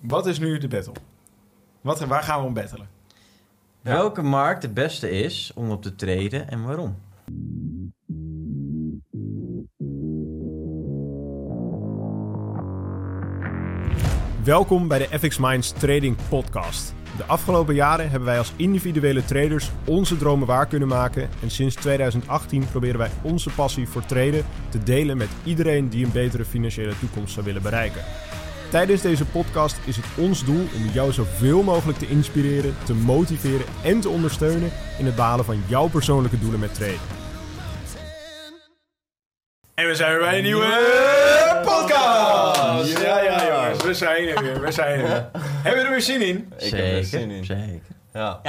Wat is nu de battle? Wat, waar gaan we om battelen? Welke markt de beste is om op te treden en waarom? Welkom bij de FX Minds Trading Podcast. De afgelopen jaren hebben wij als individuele traders onze dromen waar kunnen maken. En sinds 2018 proberen wij onze passie voor traden te delen met iedereen die een betere financiële toekomst zou willen bereiken. Tijdens deze podcast is het ons doel om jou zoveel mogelijk te inspireren, te motiveren en te ondersteunen in het behalen van jouw persoonlijke doelen met traden. En we zijn weer bij een nieuwe podcast! Ja, ja, jongens, we zijn er weer, we zijn er weer. Hebben we er weer zin in? Ik heb er zin in. zeker. Ja,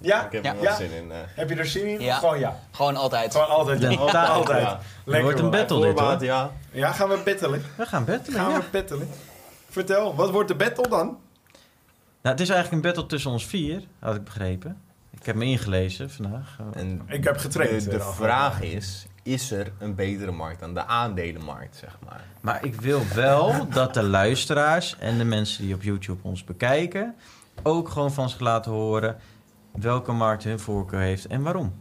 Ja? ik heb ja. er wel zin in. eh. Heb je er zin in? Ja. Gewoon ja. Gewoon altijd. Gewoon altijd. Ja. Ja. Altijd. altijd. Ja. Lekker wordt een battle dit hoor. ja. Ja, gaan we battelen? We gaan battelen, Gaan ja. we battelen? Vertel, wat wordt de battle dan? Nou, het is eigenlijk een battle tussen ons vier, had ik begrepen. Ik heb me ingelezen vandaag. En Ik heb getraind. de, de eh, vraag is, is er een betere markt dan de aandelenmarkt, zeg maar? Maar ik wil wel dat de luisteraars en de mensen die op YouTube ons bekijken... ook gewoon van zich laten horen welke markt hun voorkeur heeft en waarom.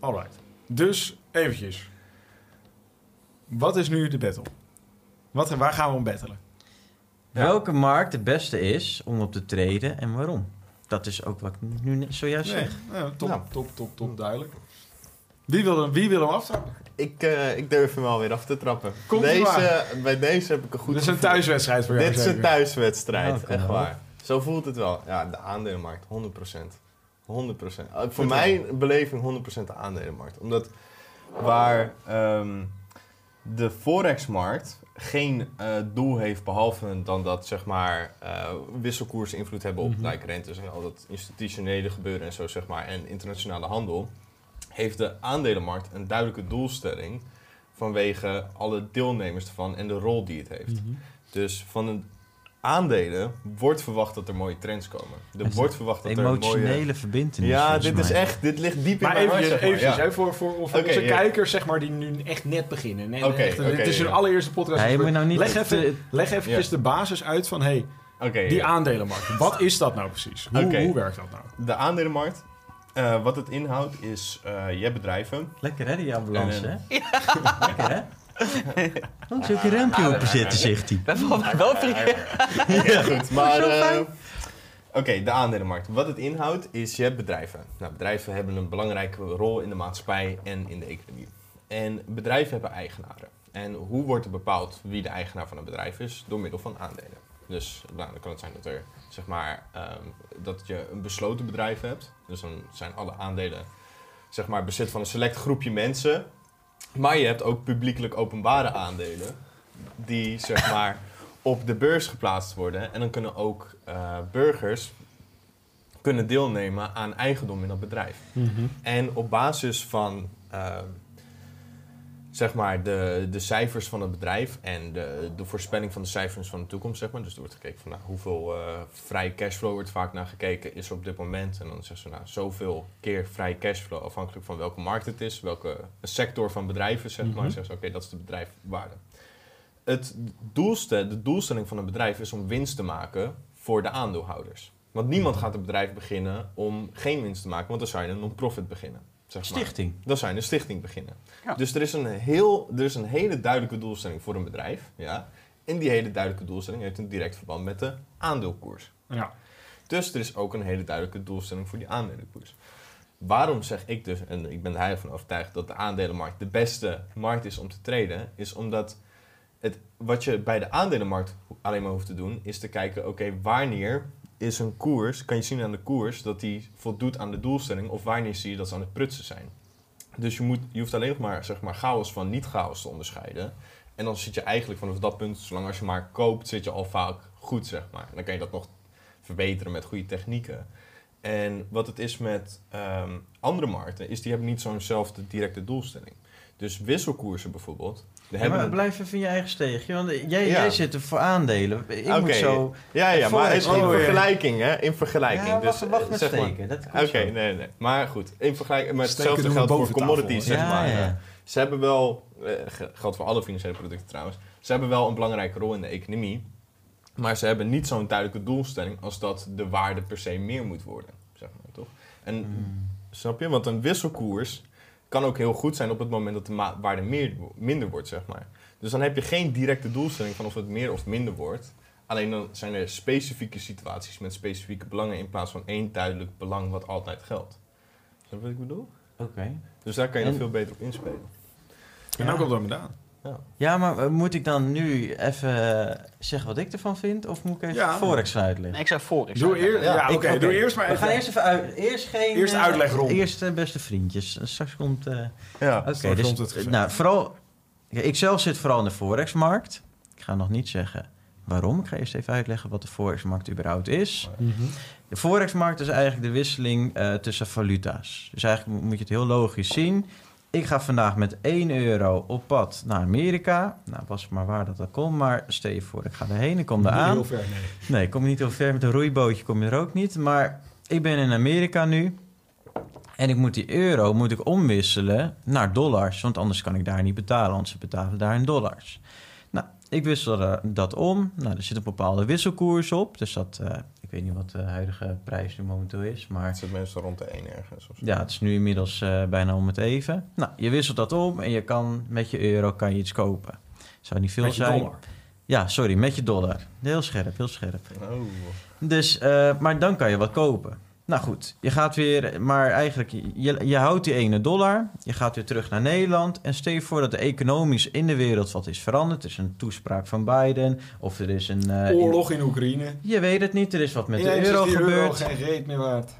Alright. Dus, eventjes. Wat is nu de battle? Wat, waar gaan we om battelen? Ja. Welke markt de beste is om op te treden en waarom? Dat is ook wat ik nu net zojuist Nee, zeg. nou, top, Nou. top, top, top, duidelijk. Wie wil hem, wie wil hem aftrappen? Ik, eh, ik durf hem wel weer af te trappen. Komt-ie deze, bij deze heb ik een goed Dit is een thuiswedstrijd voor jou. Dit is een thuiswedstrijd, Oh, echt waar. Zo voelt het wel. Ja, de aandelenmarkt, 100%. 100%. Uh, voor mijn beleving 100% de aandelenmarkt. Omdat waar ehm, de forexmarkt geen eh, doel heeft behalve dan dat zeg maar eh, wisselkoersen invloed hebben op lijkrentes en al dat institutionele gebeuren en zo zeg maar en internationale handel, heeft de aandelenmarkt een duidelijke doelstelling vanwege alle deelnemers ervan en de rol die het heeft. Mhm. Dus van een aandelen wordt verwacht dat er mooie trends komen. Er wordt verwacht dat er Emotionele mooie... verbindenis. Ja, dit is echt, dit ligt diep in mijn hart, maar, ja. hè, voor, voor, voor onze kijkers zeg maar, die nu echt net beginnen. Echt, oké, het is hun allereerste podcast. Nou niet... leg even, te- leg eventjes Ja. de basis uit van hey, Oké, die ja. aandelenmarkt. Wat is dat nou precies? Hoe, werkt dat nou? de aandelenmarkt. eh, wat het inhoudt is, eh, je hebt bedrijven. Lekker hè, die ambulance, En, hè? Lekker hè? Oh, zulke een rempje op zitten, zegt hij. Dat valt mij wel prima. Ja, goed. Maar, eh, Oké, de aandelenmarkt. Wat het inhoudt is, je hebt bedrijven. Nou, bedrijven hebben een belangrijke rol in de maatschappij en in de economie. En bedrijven hebben eigenaren. En hoe wordt er bepaald wie de eigenaar van een bedrijf is? Door middel van aandelen. Dus nou, dan kan het zijn dat er, zeg maar, ehm, dat je een besloten bedrijf hebt. Dus dan zijn alle aandelen, zeg maar, bezit van een select groepje mensen. Maar je hebt ook publiekelijk openbare aandelen. Die, zeg maar, op de beurs geplaatst worden. En dan kunnen ook eh, burgers kunnen deelnemen aan eigendom in dat bedrijf. En op basis van eh, zeg maar de, de cijfers van het bedrijf en de, de voorspelling van de cijfers van de toekomst, zeg maar. Dus er wordt gekeken van nou, hoeveel eh vrij cashflow wordt vaak naar gekeken is er op dit moment. En dan zeggen ze nou zoveel keer vrij cashflow, afhankelijk van welke markt het is, welke sector van bedrijven, zeg maar. Mhm. Zeggen ze oké, dat is de bedrijfwaarde. Het doelstel, de doelstelling van een bedrijf is om winst te maken voor de aandeelhouders. Want niemand gaat een bedrijf beginnen om geen winst te maken, want dan zou je een non-profit beginnen. Zeg maar. Stichting. Dan zou je een stichting beginnen. Ja. Dus er is, een heel, er is een hele duidelijke doelstelling voor een bedrijf. Ja? En die hele duidelijke doelstelling heeft een direct verband met de aandeelkoers. Ja. Dus er is ook een hele duidelijke doelstelling voor die aandelenkoers. Waarom zeg ik dus, en ik ben er heilig van overtuigd dat de aandelenmarkt de beste markt is om te traden, is omdat het, wat je bij de aandelenmarkt alleen maar hoeft te doen, is te kijken, oké, wanneer is een koers, kan je zien aan de koers dat die voldoet aan de doelstelling, of wanneer zie je dat ze aan het prutsen zijn. Dus je, moet, je hoeft alleen nog maar, zeg maar chaos van niet-chaos te onderscheiden. En dan zit je eigenlijk vanaf dat punt, zolang als je maar koopt, zit je al vaak goed, zeg maar. Dan kan je dat nog verbeteren met goede technieken. En wat het is met ehm, andere markten, is die hebben niet zo'nzelfde directe doelstelling. Dus wisselkoersen bijvoorbeeld. Ja, maar blijf even in je eigen steegje. Want jij, Ja. jij zit er voor aandelen. Ik Oké, moet zo... Ja, ja, maar in vergelijking, hè? In vergelijking. Ja, wacht, dus, wacht eh, met zeg maar- steken. Oké, nee, nee. Maar goed, in vergelijking met Steken hetzelfde geldt voor commodities, zeg Ja, maar. ja. Ze hebben wel, eh, ge- geldt voor alle financiële producten trouwens, ze hebben wel een belangrijke rol in de economie. Maar ze hebben niet zo'n duidelijke doelstelling als dat de waarde per se meer moet worden. Zeg maar, toch? En Hmm. snap je? Want een wisselkoers kan ook heel goed zijn op het moment dat de waarde meer, minder wordt, zeg maar. Dus dan heb je geen directe doelstelling van of het meer of minder wordt. Alleen dan zijn er specifieke situaties met specifieke belangen in plaats van één duidelijk belang wat altijd geldt. Snap je wat ik bedoel? Oké. Dus daar kan je En- nog veel beter op inspelen. En ook op door gedaan. Ja. Ja, maar eh, moet ik dan nu even eh, zeggen wat ik ervan vind? Of moet ik even Ja. Forex uitleggen? Nee, ik zou voor. Ik Doe eerst, ja, Ja, oké, ik- doe eerst maar We even. gaan eerst even uit. Eerst geen... Eerst eh, uitlegronde. Eerst eh, beste vriendjes. Straks komt... eh, Ja. Oké, straks dus komt het gevecht. nou, vooral... Ja, ik zelf zit vooral in de Forex-markt. Ik ga nog niet zeggen waarom. Ik ga eerst even uitleggen wat de Forex-markt überhaupt is. De Forex-markt is eigenlijk de wisseling eh, tussen valuta's. Dus eigenlijk mo- moet je het heel logisch zien. Ik ga vandaag met 1 euro op pad naar Amerika. Nou, was maar waar dat dat komt. Maar stel je voor, ik ga erheen, ik kom Niet daar aan. heel ver, nee. Nee, kom je niet heel ver met een roeibootje, kom je er ook niet. Maar ik ben in Amerika nu. En ik moet die euro moet ik omwisselen naar dollars. Want anders kan ik daar niet betalen, want ze betalen daar in dollars. Nou, ik wissel er- dat om. Nou, er zit een bepaalde wisselkoers op. Dus dat, eh, ik weet niet wat de huidige prijs nu momenteel is. Maar Het zit meestal rond de 1 ergens. Of zo. ja, het is nu inmiddels eh, bijna om het even. Nou, je wisselt dat om en je kan met je euro kan je iets kopen. Zou niet veel Met je zijn. dollar. Ja, sorry, met je dollar. Heel scherp, heel scherp. Oh. Dus, eh, maar dan kan je wat kopen. Nou goed, je gaat weer, maar eigenlijk, je, je houdt die ene dollar, je gaat weer terug naar Nederland en stel je voor dat er economisch in de wereld wat is veranderd. Er is een toespraak van Biden of er is een... eh, Oorlog in Oekraïne. je weet het niet, er is wat met Ineens de is euro die gebeurd. geen reet meer waard.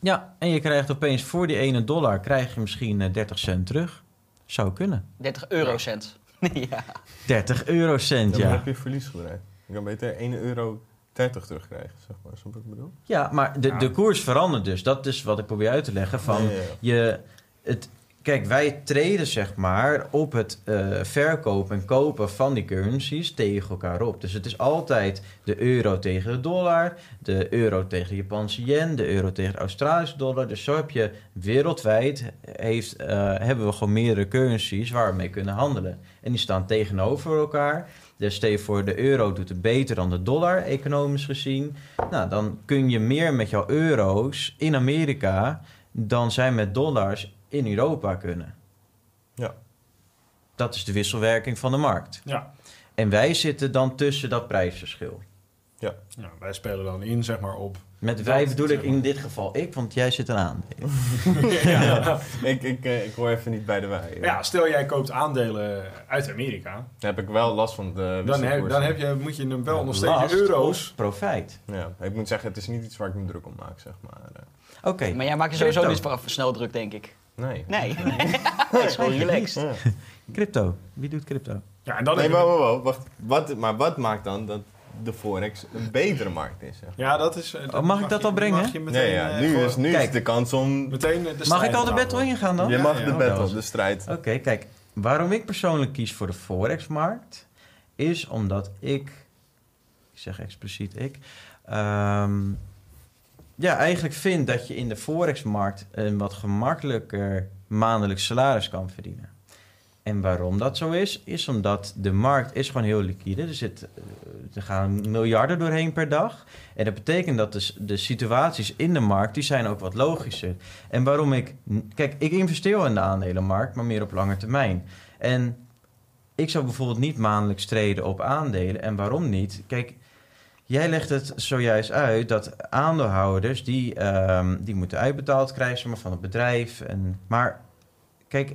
Ja, en je krijgt opeens voor die ene dollar, krijg je misschien eh, 30 cent terug. Zou kunnen. 30 eurocent. ja. 30 eurocent, Ja, dan ja. heb je verlies gedraaid. Je kan beter 1 euro 30 terugkrijgen, zeg maar. Wat ik bedoel? Ja, maar de, Ja. de koers verandert dus. Dat is wat ik probeer uit te leggen. Van Ja, ja, ja. je, het, kijk, wij treden zeg maar op het eh, verkopen en kopen van die currencies tegen elkaar op. Dus het is altijd de euro tegen de dollar, de euro tegen de Japanse yen, de euro tegen de Australische dollar. Dus zo heb je wereldwijd heeft, eh, hebben we gewoon meerdere currencies waar we mee kunnen handelen. En die staan tegenover elkaar. Dus stel je voor, de euro doet het beter dan de dollar, economisch gezien. Nou, dan kun je meer met jouw euro's in Amerika dan zij met dollars in Europa kunnen. Ja. Dat is de wisselwerking van de markt. Ja. En wij zitten dan tussen dat prijsverschil. ja, wij spelen dan in, zeg maar, op. Met Dat- wij bedoel ik in dit geval ik, want jij zit eraan. ja. ik, ik, eh, ik hoor even niet bij de wij. ja, stel jij koopt aandelen uit Amerika. Dan heb ik wel last van de Dan, heb, dan heb je, moet je hem wel nog steeds Last in euro's. of Profijt. Ja, ik moet zeggen, het is niet iets waar ik me druk om maak, zeg maar. Eh, Oké. Maar jij maakt je sowieso niet snel druk, denk ik. nee. Nee. Het is gewoon relaxed. Ja. Crypto. Wie doet crypto? Ja, en dan Nee, heb je- maar, maar, maar, wacht. Wat, maar wat maakt dan dat de Forex een betere markt is? Zeg. Ja, dat is... eh, Oh, mag ik dat je- al brengen? Meteen, Nee, ja, eh, nu is, nu Kijk. is de kans om... Meteen de Mag ik al de battle ingaan dan? je mag ja, de battle, de strijd. Oké, kijk. Waarom ik persoonlijk kies voor de Forex-markt... is omdat ik... Ik zeg expliciet ik... ehm, ja, eigenlijk vind dat je in de Forex-markt... een wat gemakkelijker maandelijks salaris kan verdienen. En waarom dat zo is, is omdat de markt is gewoon heel liquide. Er, zit, eh, er gaan miljarden doorheen per dag. En dat betekent dat dus de situaties in de markt, die zijn ook wat logischer. En waarom ik... Kijk, ik investeer in de aandelenmarkt, maar meer op lange termijn. En ik zou bijvoorbeeld niet maandelijks treden op aandelen. En waarom niet? Kijk, jij legt het zojuist uit dat aandeelhouders... die, ehm, die moeten uitbetaald krijgen van het bedrijf. En, maar kijk,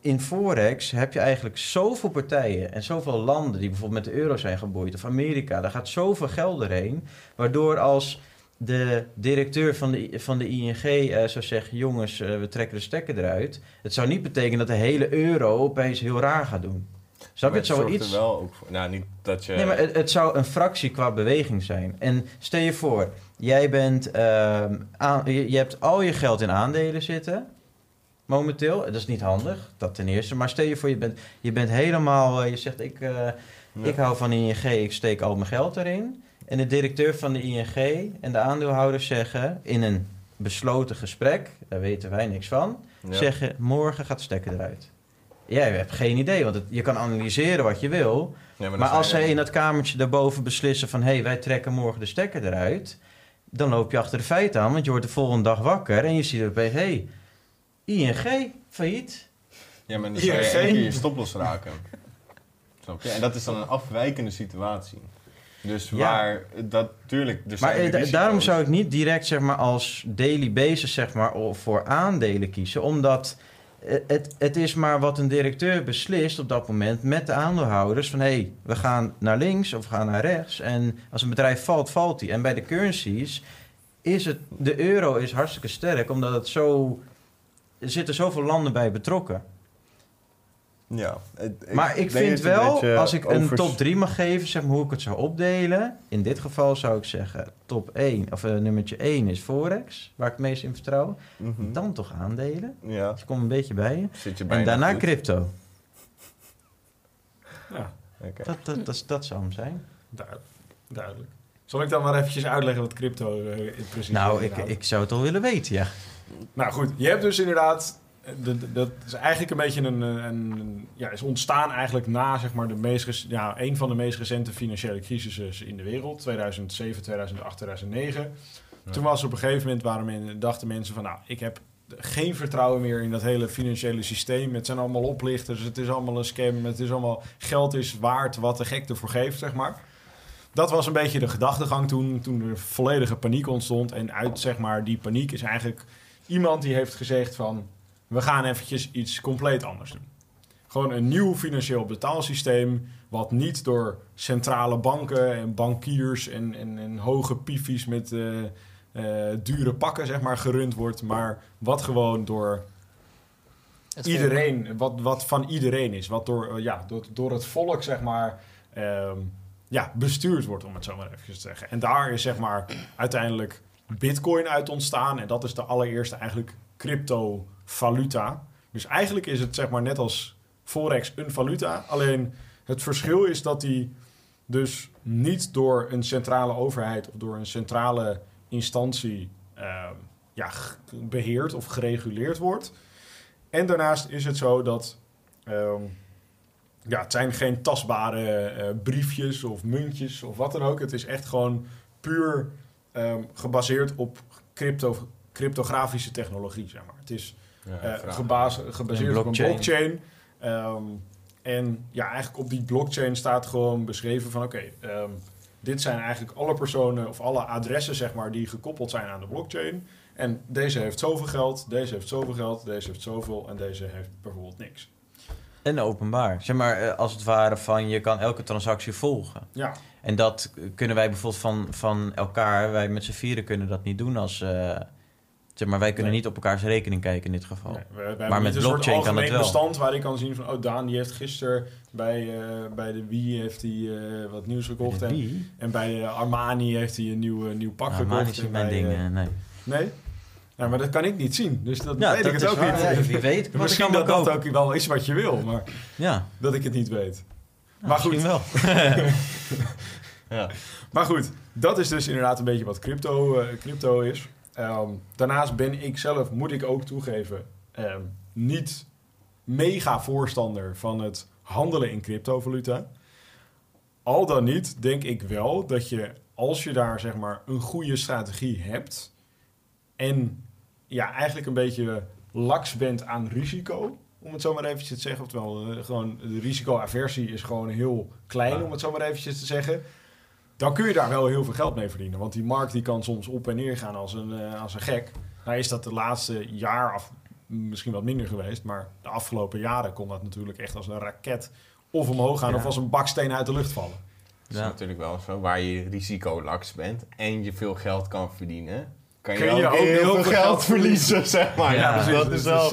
in Forex heb je eigenlijk zoveel partijen... en zoveel landen die bijvoorbeeld met de euro zijn geboeid... of Amerika, daar gaat zoveel geld erheen... waardoor als de directeur van de, van de ING eh, zou zeggen... jongens, eh, we trekken de stekker eruit... het zou niet betekenen dat de hele euro opeens heel raar gaat doen. Snap je? Het zou zorgt iets... er wel ook voor. Nou, niet dat je... Nee, maar het, het zou een fractie qua beweging zijn. En stel je voor, jij bent, ehm, aan, je, je hebt al je geld in aandelen zitten, momenteel. Dat is niet handig, dat ten eerste. Maar stel je voor, je bent, je bent helemaal, eh, je zegt ik, eh, Ja. ik hou van ING, ik steek al mijn geld erin. En de directeur van de ING en de aandeelhouders zeggen in een besloten gesprek, daar weten wij niks van, Ja. zeggen morgen gaat de stekker eruit. Jij hebt geen idee, want het, je kan analyseren wat je wil. Ja, Maar als zij in dat kamertje daarboven beslissen van... hé, hey, wij trekken morgen de stekker eruit... dan loop je achter de feiten aan, want je wordt de volgende dag wakker... en je ziet opeens, hé, hey, ING, failliet. Ja, maar dan zou je één keer je stoploss raken. Snap je? En dat is dan een afwijkende situatie. Dus Ja. waar, dat, tuurlijk, er Maar zijn eh, da- daarom zou ik niet direct zeg maar, als daily basis zeg maar, voor aandelen kiezen. Omdat eh, het, het is maar wat een directeur beslist op dat moment met de aandeelhouders. Van hé, hey, we gaan naar links of we gaan naar rechts. En als een bedrijf valt, valt die. En bij de currencies is het, de euro is hartstikke sterk. Omdat het zo, er zitten zoveel landen bij betrokken. Ja. het- maar ik vind een wel, als ik een top 3 mag geven, zeg maar hoe ik het zou opdelen. In dit geval zou ik zeggen, top 1, of eh, nummertje 1 is Forex, waar ik het meest in vertrouw. Mhm. Dan toch aandelen. Ja, Dus ik kom een beetje bij je. zit je En daarna goed. crypto. Ja, Oké. Dat, dat, dat, dat zou hem zijn. duidelijk. duidelijk. Zal ik dan maar eventjes uitleggen wat crypto eh, precies nou, ik, inhoudt? ik zou het al willen weten, ja. Nou goed, je hebt dus inderdaad... eh, Dat is eigenlijk een beetje een, een, Ja, is ontstaan eigenlijk na zeg maar de meest... Ja, een van de meest recente financiële crisissen in de wereld. 2007, 2008, 2009. Ja. Toen was op een gegeven moment... Waren men, dachten mensen van... Nou, ik heb geen vertrouwen meer in dat hele financiële systeem. Het zijn allemaal oplichters. Het is allemaal een scam. Het is allemaal... Geld is waard wat de gek ervoor geeft, zeg maar. Dat was een beetje de gedachtegang toen, toen er volledige paniek ontstond. En uit zeg maar, die paniek is eigenlijk iemand die heeft gezegd van... we gaan eventjes iets compleet anders doen. Gewoon een nieuw financieel betaalsysteem... wat niet door centrale banken en bankiers en, en, en hoge pifies met eh, eh, dure pakken zeg maar, gerund wordt... maar wat gewoon door iedereen, wat, wat van iedereen is. Wat door, eh, ja, door, door het volk, zeg maar, ehm, ja, bestuurd wordt, om het zo maar even te zeggen. En daar is, zeg maar, uiteindelijk bitcoin uit ontstaan. En dat is de allereerste eigenlijk cryptovaluta. Dus eigenlijk is het, zeg maar, net als Forex een valuta. Alleen het verschil is dat die dus niet door een centrale overheid of door een centrale instantie ehm, ja, beheerd of gereguleerd wordt. En daarnaast is het zo dat ehm, ja, het zijn geen tastbare eh, briefjes of muntjes of wat dan ook. Het is echt gewoon puur ehm, gebaseerd op crypto, cryptografische technologie, zeg maar. Het is Ja, eh, gebaseerd Een op een blockchain. blockchain. Ehm, en ja, eigenlijk op die blockchain staat gewoon beschreven van... oké, ehm, dit zijn eigenlijk alle personen of alle adressen zeg maar, die gekoppeld zijn aan de blockchain. En deze heeft zoveel geld, deze heeft zoveel geld, deze heeft zoveel en deze heeft bijvoorbeeld niks. En openbaar. Zeg maar, eh, als het ware van je kan elke transactie volgen. Ja, En dat kunnen wij bijvoorbeeld van, van elkaar, wij met z'n vieren kunnen dat niet doen als... eh, zeg maar, wij kunnen Nee. niet op elkaars rekening kijken in dit geval. nee, we, we hebben met een soort blockchain kan het wel. bestand waar ik kan zien van... oh, Daan die heeft gisteren bij, eh, bij de Wii heeft hij eh, wat nieuws gekocht. En, en bij de Armani heeft hij een nieuw, nieuw pak Nou, gekocht. maar is mijn bij, ding, nee. Nee? Ja, maar dat kan ik niet zien. Dus dat Ja, weet dat ik het ook waar. niet. Ja, wie weet Misschien dat dat ook wel is wat je wil, maar Ja, dat ik het niet weet. nou, Maar goed. misschien wel. Ja. Maar goed, dat is dus inderdaad een beetje wat crypto, eh, crypto is. Ehm, daarnaast ben ik zelf, moet ik ook toegeven, ehm, niet mega voorstander van het handelen in cryptovaluta. Al dan niet denk ik wel dat je, als je daar zeg maar een goede strategie hebt en ja, eigenlijk een beetje laks bent aan risico, om het zo maar eventjes te zeggen. Oftewel, eh, gewoon de risicoaversie is gewoon heel klein, Ja. om het zo maar eventjes te zeggen. Dan kun je daar wel heel veel geld mee verdienen. Want die markt die kan soms op en neer gaan als een, eh, als een gek. Nou is dat de laatste jaar of misschien wat minder geweest. Maar de afgelopen jaren kon dat natuurlijk echt als een raket of omhoog gaan Ja. of als een baksteen uit de lucht vallen. Dat is Ja. natuurlijk wel zo. Waar je risicolaks bent en je veel geld kan verdienen, kan je, Kun je ook, heel heel veel veel geld geld verliezen, zeg maar. Ja, Ja, dat is wel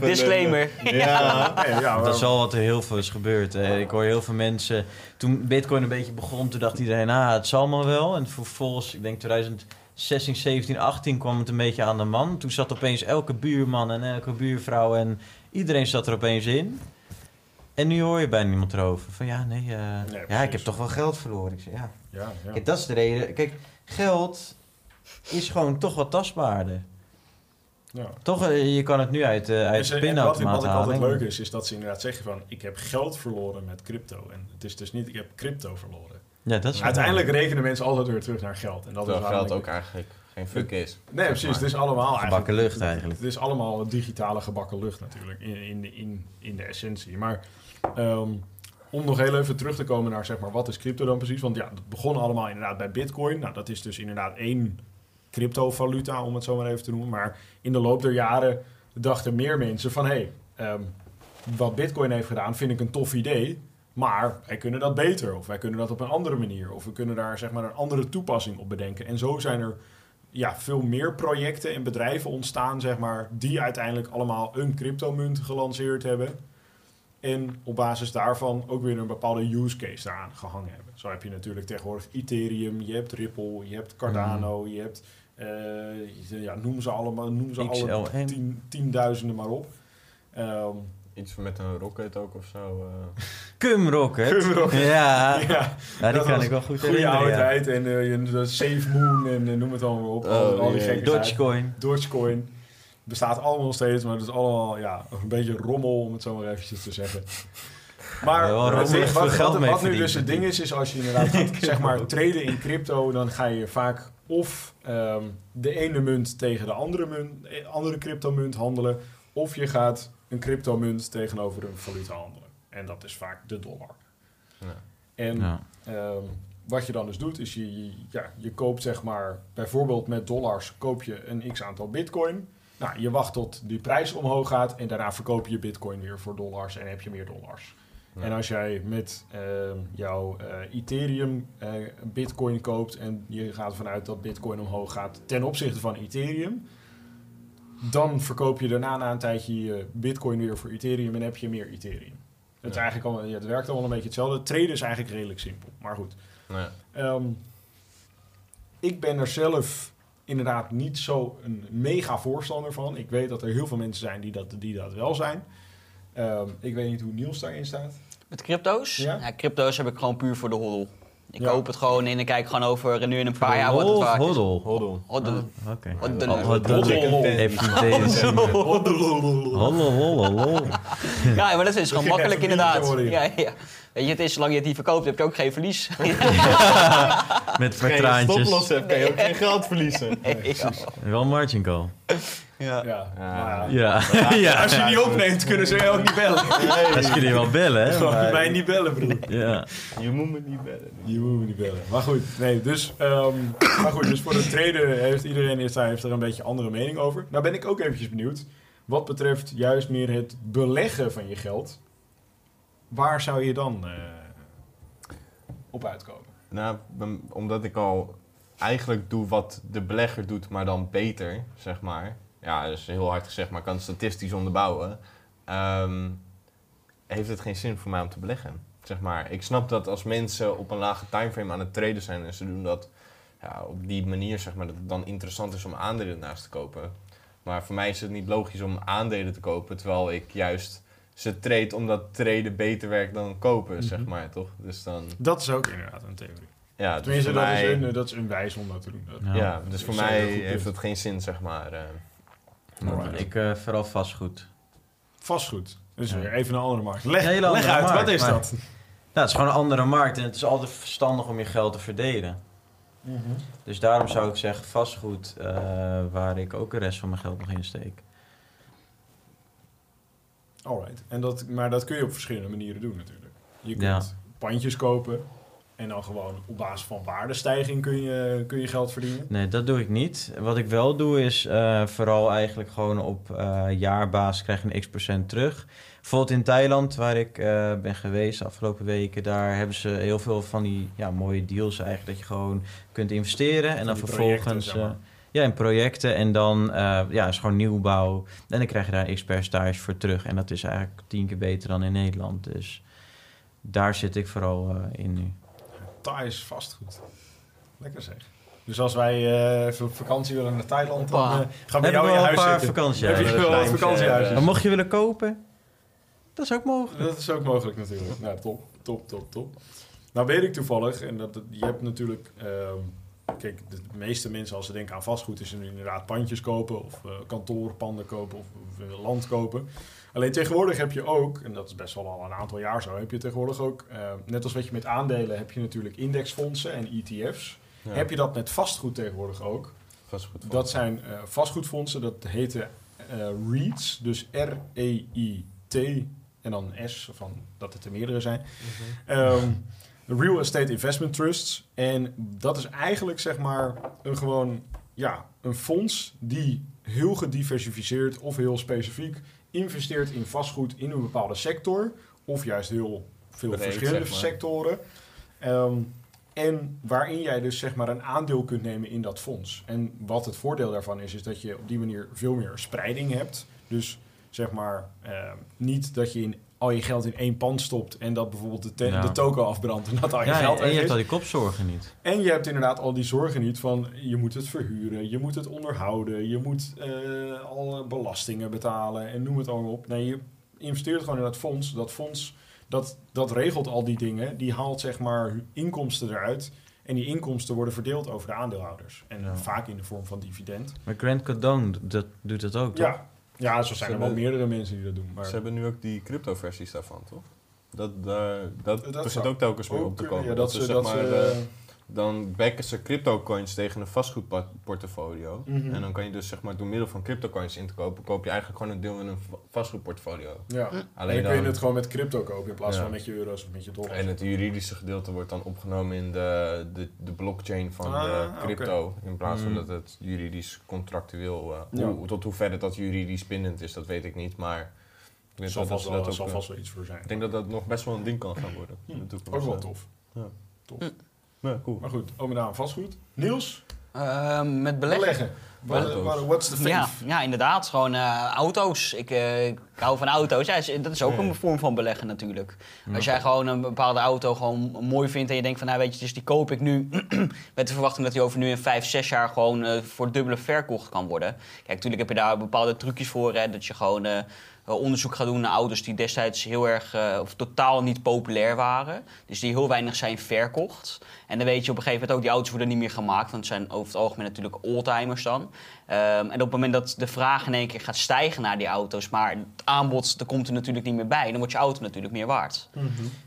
Disclaimer. Ja. Nee, ja, Dat is al wat er heel veel is gebeurd. hè. Ik hoor heel veel mensen... Toen Bitcoin een beetje begon, toen dacht iedereen... Ah, het zal maar wel. En vervolgens, ik denk 2016, 17, 18 kwam het een beetje aan de man. Toen zat opeens elke buurman en elke buurvrouw... en iedereen zat er opeens in. En nu hoor je bijna niemand erover. Van ja, nee, eh, ja, precies. ik heb toch wel geld verloren. Ik zeg, ja. ja, ja. Kijk, dat is de reden. Kijk, geld is gewoon toch wat tastbaarder. Ja. Toch, eh, je kan het nu uit, eh uit Dus, de eh, wat, pinautomaat wat ik altijd halen. leuk is, is dat ze inderdaad zeggen van... ik heb geld verloren met crypto. En het is dus niet, ik heb crypto verloren. Ja, dat is wel Uiteindelijk rekenen mensen altijd weer terug naar geld. En dat Terwijl is geld ook eigenlijk geen fuck is. Nee, precies. Het is allemaal Gebakken lucht eigenlijk. Het is allemaal digitale gebakken lucht natuurlijk, in, in, de, in, in de essentie. Maar ehm, om nog heel even terug te komen naar, zeg maar, wat is crypto dan precies? Want ja, het begon allemaal inderdaad bij bitcoin. Nou, dat is dus inderdaad één cryptovaluta, om het zo maar even te noemen. Maar in de loop der jaren dachten meer mensen van... hé, hey, ehm, wat bitcoin heeft gedaan vind ik een tof idee... Maar wij kunnen dat beter, of wij kunnen dat op een andere manier, of we kunnen daar zeg maar een andere toepassing op bedenken. En zo zijn er ja, veel meer projecten en bedrijven ontstaan, zeg maar, die uiteindelijk allemaal een cryptomunt gelanceerd hebben. En op basis daarvan ook weer een bepaalde use case daaraan gehangen hebben. Zo heb je natuurlijk tegenwoordig Ethereum, je hebt Ripple, je hebt Cardano, je hebt, ja, noem ze allemaal, noem ze alle tien, tienduizenden maar op. Ehm, Iets met een rocket ook of zo. eh. Cum Rocket. Cum Rocket. Ja, ja, ja die dat kan was ik wel goed goede herinneren. oude ja. tijd en eh, je- de Safe Moon en eh, noem het allemaal op. al, Oh, al die Dogecoin. Dogecoin bestaat allemaal nog steeds, maar het is allemaal ja, een beetje rommel, om het zo maar eventjes te zeggen. Maar Ja, wat, geld wat, mee wat nu dus het ding is, is als je inderdaad gaat, zeg maar traden in crypto, dan ga je vaak of ehm, de ene munt tegen de andere, munt, eh, andere cryptomunt handelen, of je gaat een cryptomunt tegenover een valuta handelen. En dat is vaak de dollar. Ja. En Ja. Ehm, wat je dan dus doet, is je, je- ja, je koopt zeg maar, bijvoorbeeld met dollars koop je een x aantal bitcoin. Nou, je wacht tot die prijs omhoog gaat en daarna verkoop je je bitcoin weer voor dollars en heb je meer dollars. Ja. En als jij met ehm, jouw eh, Ethereum eh, bitcoin koopt en je gaat ervan uit dat bitcoin omhoog gaat ten opzichte van Ethereum, dan verkoop je daarna na een tijdje je bitcoin weer voor Ethereum en heb je meer Ethereum. Het, is Ja. eigenlijk allemaal, ja, het werkt allemaal een beetje hetzelfde. Traden is eigenlijk redelijk simpel, maar goed. Ja. Ehm, ik ben er zelf inderdaad niet zo een mega voorstander van. Ik weet dat er heel veel mensen zijn die dat, die dat wel zijn. Ehm, ik weet niet hoe Niels daarin staat. Met crypto's? Ja. Ja? crypto's heb ik gewoon puur voor de hoddel. Ik Ja. koop het gewoon in en kijk gewoon over en nu in een paar jaar wat het is. hoddel? Hoddle. Hoddel. Oh, Oké. Hoddel. Hoddel. Hoddel. Even deze. Hoddel, hoddel, hoddel. Ja, maar dat is gewoon Begin makkelijk inderdaad. Ja, ja. Weet je, het is zolang je het niet verkoopt, heb je ook geen verlies. Met Als je geen vertraantjes. stoploss hebt, kan je ook geen geld verliezen. Wel margin call. Ja. Ja, Ja. ja. Ja. ja. Als je die opneemt, kunnen ze je ook niet bellen. Dat kun je wel bellen, hè? Gewoon maar- mij niet bellen, broer. Ja. Je moet me niet bellen. Je moet me niet bellen. Maar goed, nee, dus, ehm, maar goed, dus voor de trader heeft iedereen heeft daar, heeft er een beetje andere mening over. Nou ben ik ook eventjes benieuwd. Wat betreft juist meer het beleggen van je geld. Waar zou je dan eh, op uitkomen? Nou, omdat ik al eigenlijk doe wat de belegger doet, maar dan beter, zeg maar. Ja, dat is heel hard gezegd, maar ik kan het statistisch onderbouwen. Ehm, heeft het geen zin voor mij om te beleggen. Zeg maar, ik snap dat als mensen op een lage timeframe aan het traden zijn en ze doen dat ja, op die manier, zeg maar, dat het dan interessant is om aandelen naast te kopen. Maar voor mij is het niet logisch om aandelen te kopen, terwijl ik juist ze trade omdat traden beter werkt dan kopen, zeg Mhm. maar, toch? Dus dan, Dat is ook inderdaad een theorie. ja, dus Tenminste, voor dat, mij- is een, dat is een wijs om dat te doen. Dat- Ja. Ja, dus voor mij heeft het geen zin, zeg maar. eh. Alright. Ik eh, vooral vastgoed. Vastgoed. Dus Ja. weer even een andere markt. Leg, uit, markt, wat is maar- dat? Nou, het is gewoon een andere markt en het is altijd verstandig om je geld te verdelen. Dus daarom zou ik zeggen vastgoed, eh, waar ik ook de rest van mijn geld nog in steek. Alright. En dat, maar dat kun je op verschillende manieren doen natuurlijk. Je kunt Ja. pandjes kopen en dan gewoon op basis van waardestijging kun je, kun je geld verdienen. Nee, dat doe ik niet. Wat ik wel doe is eh, vooral eigenlijk gewoon op eh, jaarbasis krijg je een x procent terug. Bijvoorbeeld in Thailand, waar ik eh, ben geweest de afgelopen weken, daar hebben ze heel veel van die ja, mooie deals eigenlijk. Dat je gewoon kunt investeren en dan vervolgens... projecten, zeg maar. ja, in projecten en dan ja, is gewoon nieuwbouw. En dan krijg je daar een x-percentage voor terug. En dat is eigenlijk tien keer beter dan in Nederland. Dus daar zit ik vooral in nu. Thais vastgoed. Lekker zeg. Dus als wij op vakantie willen naar Thailand, dan eh, gaan we jou in huis zitten. vakantiehuizen. Heb je wel een eh, Maar mocht je willen kopen, dat is ook mogelijk. Dat is ook mogelijk natuurlijk. Nou, top, top, top, top. Nou weet ik toevallig, en dat, je hebt natuurlijk ehm, kijk, de meeste mensen als ze denken aan vastgoed... is er inderdaad pandjes kopen of eh kantoren, panden kopen of, land kopen. Alleen tegenwoordig heb je ook, en dat is best wel al een aantal jaar zo... heb je tegenwoordig ook, eh, net als wat je met aandelen... heb je natuurlijk indexfondsen en ETF's. Ja, Heb je dat met vastgoed tegenwoordig ook? Dat zijn eh, vastgoedfondsen, dat heten eh, REITs, dus R-E-I-T en dan S, van dat het er meerdere zijn. Mhm. Ehm, Real Estate Investment Trusts. En dat is eigenlijk zeg maar een gewoon, ja, een fonds die heel gediversifieerd of heel specifiek investeert in vastgoed in een bepaalde sector. Of juist heel veel Breed, verschillende zeg maar. sectoren. Ehm, en waarin jij dus zeg maar een aandeel kunt nemen in dat fonds. En wat het voordeel daarvan is, is dat je op die manier veel meer spreiding hebt. Dus zeg maar ehm, niet dat je in, al je geld in één pand stopt en dat bijvoorbeeld de, te- Ja. de toko afbrandt en dat al je Ja, geld en je hebt al die kopzorgen niet. En je hebt inderdaad al die zorgen niet van je moet het verhuren, je moet het onderhouden, je moet eh, alle belastingen betalen en noem het allemaal op. Nee, je investeert gewoon in dat fonds. Dat fonds dat, dat regelt al die dingen, die haalt zeg maar inkomsten eruit. En die inkomsten worden verdeeld over de aandeelhouders. En Ja. vaak in de vorm van dividend. Maar Grant Cardone dat, doet dat ook, toch? Ja, ja zo zijn er wel meerdere mensen die dat doen. Maar Ze hebben nu ook die crypto-versies daarvan, toch? Dat, daar dat, Dat begint zou ook telkens ook op te komen. ja, dat ze, ze, zeg dat maar, ze, eh, dan backen ze crypto-coins tegen een vastgoedportfolio. Mhm. En dan kan je dus zeg maar door middel van crypto-coins in te kopen, koop je eigenlijk gewoon een deel in een va- vastgoedportfolio. ja. Alleen en dan kun je het gewoon met crypto kopen in plaats Ja. van met je euro's of met je dollars. En het juridische gedeelte wordt dan opgenomen in de, de, de blockchain van Ah, de crypto. In plaats van Mm. dat het juridisch contractueel... eh, Ja. hoe, tot hoeverre dat juridisch bindend is, dat weet ik niet. Maar ik zal wel dat vast ze wel, dat ook, zal eh, vast wel iets voor zijn. ik denk dat dat nog best wel een ding kan gaan worden. Ook wel Eh, tof. Ja. Tof. Ja, cool. Maar goed, om en aan vastgoed. Niels, Ehm, met beleggen. beleggen. Wat- what's the? Ja, ja, inderdaad. Gewoon eh, auto's. Ik, eh, ik hou van auto's. Ja, is- dat is ook een vorm van beleggen natuurlijk. Als jij gewoon een bepaalde auto gewoon mooi vindt en je denkt van, nou weet je, dus die koop ik nu met de verwachting dat die over nu in vijf, zes jaar gewoon eh, voor dubbele verkocht kan worden. Kijk, natuurlijk heb je daar bepaalde trucjes voor, hè, dat je gewoon eh, onderzoek gaat doen naar auto's die destijds heel erg eh, of totaal niet populair waren. Dus die heel weinig zijn verkocht. En dan weet je op een gegeven moment ook, die auto's worden niet meer gemaakt, want het zijn over het algemeen natuurlijk oldtimers dan. Ehm, en op het moment dat de vraag in één keer gaat stijgen naar die auto's, maar het aanbod er komt er natuurlijk niet meer bij, dan wordt je auto natuurlijk meer waard.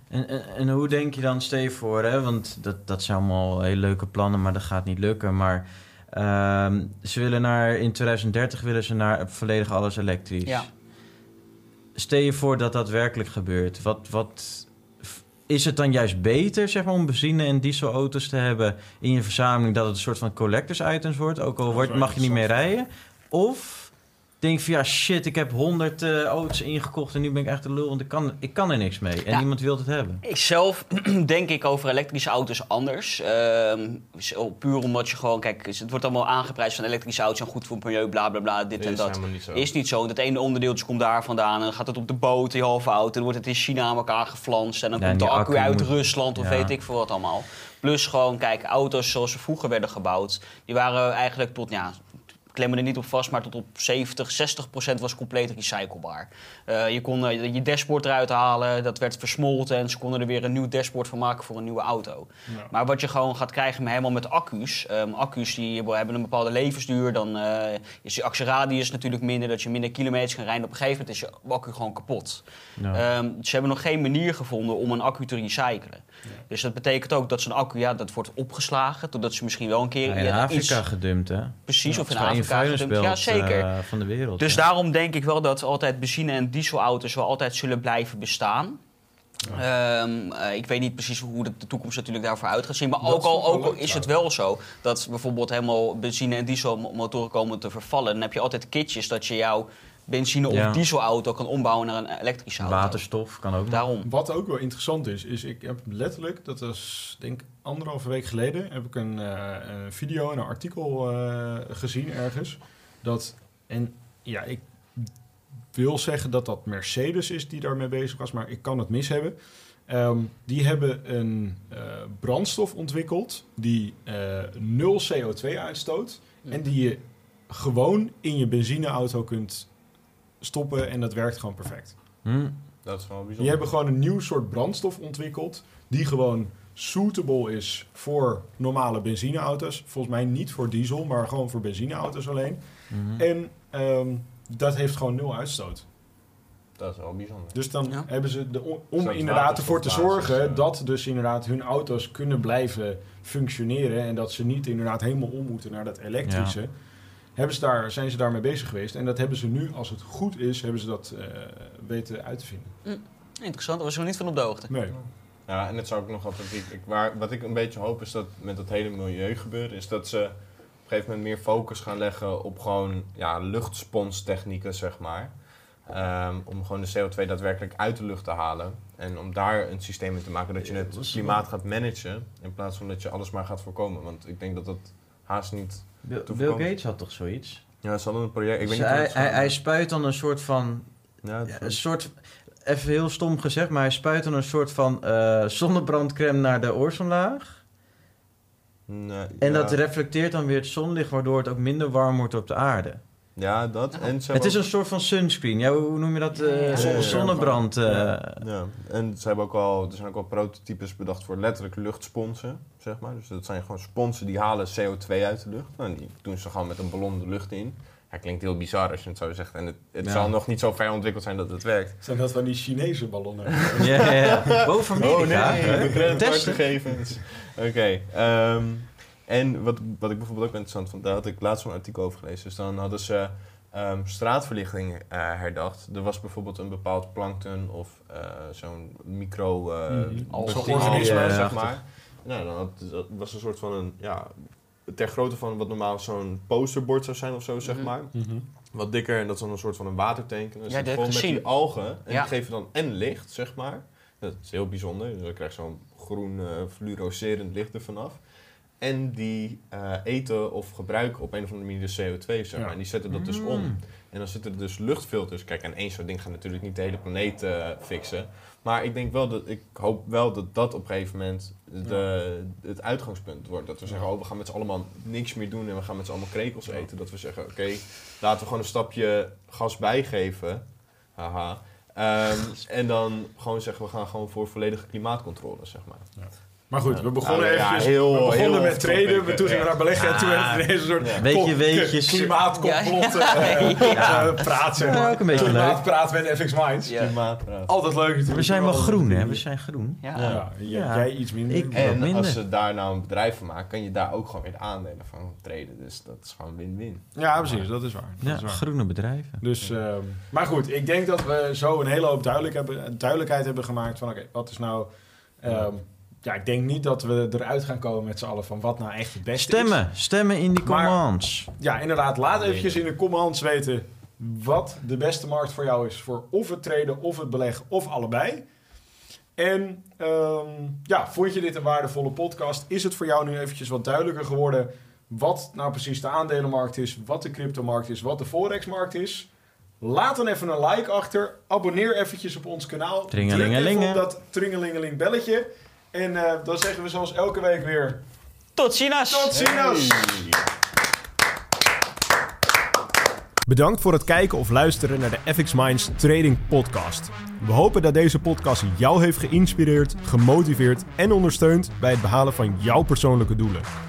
En, en, en hoe denk je dan, Steve, voor, hè? want dat, dat zijn allemaal hele leuke plannen, maar dat gaat niet lukken. Maar ehm, ze willen naar, in 2030 willen ze naar volledig alles elektrisch. Ja. Stel je voor dat dat werkelijk gebeurt. Wat, wat, is het dan juist beter zeg maar, om benzine- en dieselauto's te hebben in je verzameling, dat het een soort van collectors items wordt, ook al wordt, mag je niet meer rijden? Of denk van ja, shit, ik heb 100 eh, auto's ingekocht en nu ben ik echt de lul, want ik kan, ik kan er niks mee. En Ja. niemand wil het hebben. Ik zelf denk ik over elektrische auto's anders. Ehm, zo puur omdat je gewoon, kijk, het wordt allemaal aangeprijsd van elektrische auto's zijn goed voor het milieu, bla bla bla, dit en is dat. helemaal niet zo. Is niet zo. Dat ene onderdeeltje komt daar vandaan en dan gaat het op de boot, die halve auto. Dan wordt het in China aan elkaar geflanst en dan Ja, en komt de accu accu uit moet- Rusland of ja. weet ik veel wat allemaal. Plus gewoon, kijk, auto's zoals ze vroeger werden gebouwd, die waren eigenlijk tot, ja, ik klem me er niet op vast, maar tot op 70, 60 procent was compleet recyclebaar. Eh, je kon eh, je dashboard eruit halen, dat werd versmolten en ze konden er weer een nieuw dashboard van maken voor een nieuwe auto. Ja. Maar wat je gewoon gaat krijgen met, helemaal met accu's. ehm, accu's die hebben een bepaalde levensduur. Dan eh, is je actieradius natuurlijk minder. Dat je minder kilometers kan rijden. Op een gegeven moment is je accu gewoon kapot. Ja. Ehm, ze hebben nog geen manier gevonden om een accu te recyclen. Dus dat betekent ook dat zo'n accu, ja, dat wordt opgeslagen. Totdat ze misschien wel een keer... In Afrika iets- gedumpt, hè? precies, of in is gedumpt. Ja, zeker. eh, van de wereld. Dus ja. daarom denk ik wel dat altijd benzine- en dieselauto's wel altijd zullen blijven bestaan. Ehm, eh, ik weet niet precies hoe de, de toekomst natuurlijk daarvoor uit gaat zien. Maar Dat ook al, ook al is het wel zo dat bijvoorbeeld helemaal benzine- en dieselmotoren komen te vervallen. Dan heb je altijd kitjes dat je jouw benzine- of Ja. dieselauto kan ombouwen naar een elektrische auto. Waterstof kan ook. Daarom. Wat ook wel interessant is, is ik heb letterlijk, dat was denk ik anderhalve week geleden, heb ik een, eh, een video en een artikel eh, gezien ergens. Dat, en ja, ik wil zeggen dat dat Mercedes is die daarmee bezig was, maar ik kan het mis hebben. Ehm, die hebben een eh, brandstof ontwikkeld die eh, nul CO2 uitstoot. En die je gewoon in je benzineauto kunt stoppen en dat werkt gewoon perfect. Hm? Dat is wel bijzonder. Die hebben gewoon een nieuw soort brandstof ontwikkeld. Die gewoon suitable is voor normale benzineauto's. Volgens mij niet voor diesel, maar gewoon voor benzineauto's alleen. Mhm. En ehm, dat heeft gewoon nul uitstoot. Dat is wel bijzonder. Dus dan Ja. hebben ze de, om- inderdaad ervoor te zorgen dat dus inderdaad hun auto's kunnen blijven functioneren en dat ze niet inderdaad helemaal om moeten naar dat elektrische. Hebben ze daar, zijn ze daarmee bezig geweest. En dat hebben ze nu, als het goed is, hebben ze dat eh, weten uit te vinden. Interessant, daar was ik nog niet van op de hoogte. Nee. Ja, en het zou ook nog altijd... Ik, ik- waar, wat ik een beetje hoop is dat met dat hele milieugebeuren... is dat ze op een gegeven moment meer focus gaan leggen op gewoon ja, luchtspons-technieken, zeg maar. Ehm, om gewoon de CO2 daadwerkelijk uit de lucht te halen. En om daar een systeem in te maken dat je het dat klimaat gaat managen... in plaats van dat je alles maar gaat voorkomen. Want ik denk dat dat haast niet... Bill, Bill. Gates had toch zoiets? Ja, ze hadden een project... Ik weet Dus niet hij, hij, hij spuit dan een soort van... Ja, een soort... Even heel stom gezegd, maar hij spuit dan een soort van eh, zonnebrandcreme naar de oorzonlaag. nee, En ja. dat reflecteert dan weer het zonlicht, waardoor het ook minder warm wordt op de aarde. Ja, dat. En ze Het is een soort van sunscreen. Ja, hoe noem je dat? eh, zon- ja. zonnebrand. eh, Ja. Ja, en ze hebben ook al, er zijn ook al prototypes bedacht voor letterlijk luchtsponsen, zeg maar. Dus dat zijn gewoon sponsen die halen CO2 uit de lucht. En die doen ze gewoon met een ballon de lucht in. Ja, klinkt heel bizar als je het zo zegt. En het, het Ja. zal nog niet zo ver ontwikkeld zijn dat het werkt. Zijn dat van die Chinese ballonnen? Ja, ja, ja. Boven Amerika. de hè? Testen. creditcardgegevens. Oké, ehm, en wat, wat ik bijvoorbeeld ook interessant vond, daar had ik laatst zo'n artikel over gelezen. Dus dan hadden ze ehm, straatverlichting eh, herdacht. Er was bijvoorbeeld een bepaald plankton of eh, zo'n micro eh Mhm. organisme, eh, zeg maar. Nou, dan had, dat was een soort van een, ja, ter grootte van wat normaal zo'n posterbord zou zijn of zo, zeg Mhm. maar. Wat dikker en dat is dan een soort van een watertank. En dan Ja, dat vol heb met die algen. En Ja. die geven dan en licht, zeg maar. Dat is heel bijzonder. Dus dan krijg je zo'n groen eh fluorescerend licht er vanaf. En die eh, eten of gebruiken op een of andere manier de CO2, zeg maar. Ja. En die zetten dat dus Mm. om. En dan zitten er dus luchtfilters. Kijk, en één zo'n ding gaat natuurlijk niet de hele planeet eh, fixen. Maar ik denk wel dat, ik hoop wel dat dat op een gegeven moment de, het uitgangspunt wordt. Dat we zeggen, oh, we gaan met z'n allemaal niks meer doen en we gaan met z'n allemaal krekels eten. Dat we zeggen, oké, laten we gewoon een stapje gas bijgeven. Haha. Ehm, en dan gewoon zeggen, we gaan gewoon voor volledige klimaatcontrole, zeg maar. Maar goed, we begonnen Nou, ja, eventjes, heel- we begonnen heel met traden, we- toen gingen we naar beleggen en toen werd Ah. het ineens een soort Ja. Beetje weetjes. klimaatcomplot Ja. eh, Ja. praat, zeg Ja, maar. ook een beetje leuk. Klimaatpraat met FX Minds. Ja. Klimaatpraat. Altijd leuk natuurlijk. We zijn wel groen, hè? We zijn groen. Ja. Ja, ja, Ja. jij iets minder. Ik- En minder. als ze daar nou een bedrijf van maken, kan je daar ook gewoon weer de aandelen van treden. Dus dat is gewoon win-win. ja, precies, dat is waar. Dat Ja, is waar. groene bedrijven. Dus, ehm, maar goed, ik denk dat we zo een hele hoop duidelijk hebben, duidelijkheid hebben gemaakt van oké, wat is nou... ja, ik denk niet dat we eruit gaan komen met z'n allen van wat nou echt het beste is. Stemmen, stemmen in die Maar- commands. Ja, inderdaad. Laat eventjes in de comments weten wat de beste markt voor jou is voor of het traden, of het beleggen, of allebei. En ehm, ja, vond je dit een waardevolle podcast? Is het voor jou nu eventjes wat duidelijker geworden wat nou precies de aandelenmarkt is, wat de cryptomarkt is, wat de forexmarkt is? Laat dan even een like achter. Abonneer eventjes op ons kanaal. Druk Tringelingelinge. even op dat tringelingeling belletje. En eh, dan zeggen we zoals elke week weer... Tot ziens! Tot ziens! Bedankt voor het kijken of luisteren naar de FX Minds Trading Podcast. We hopen dat deze podcast jou heeft geïnspireerd, gemotiveerd en ondersteund bij het behalen van jouw persoonlijke doelen.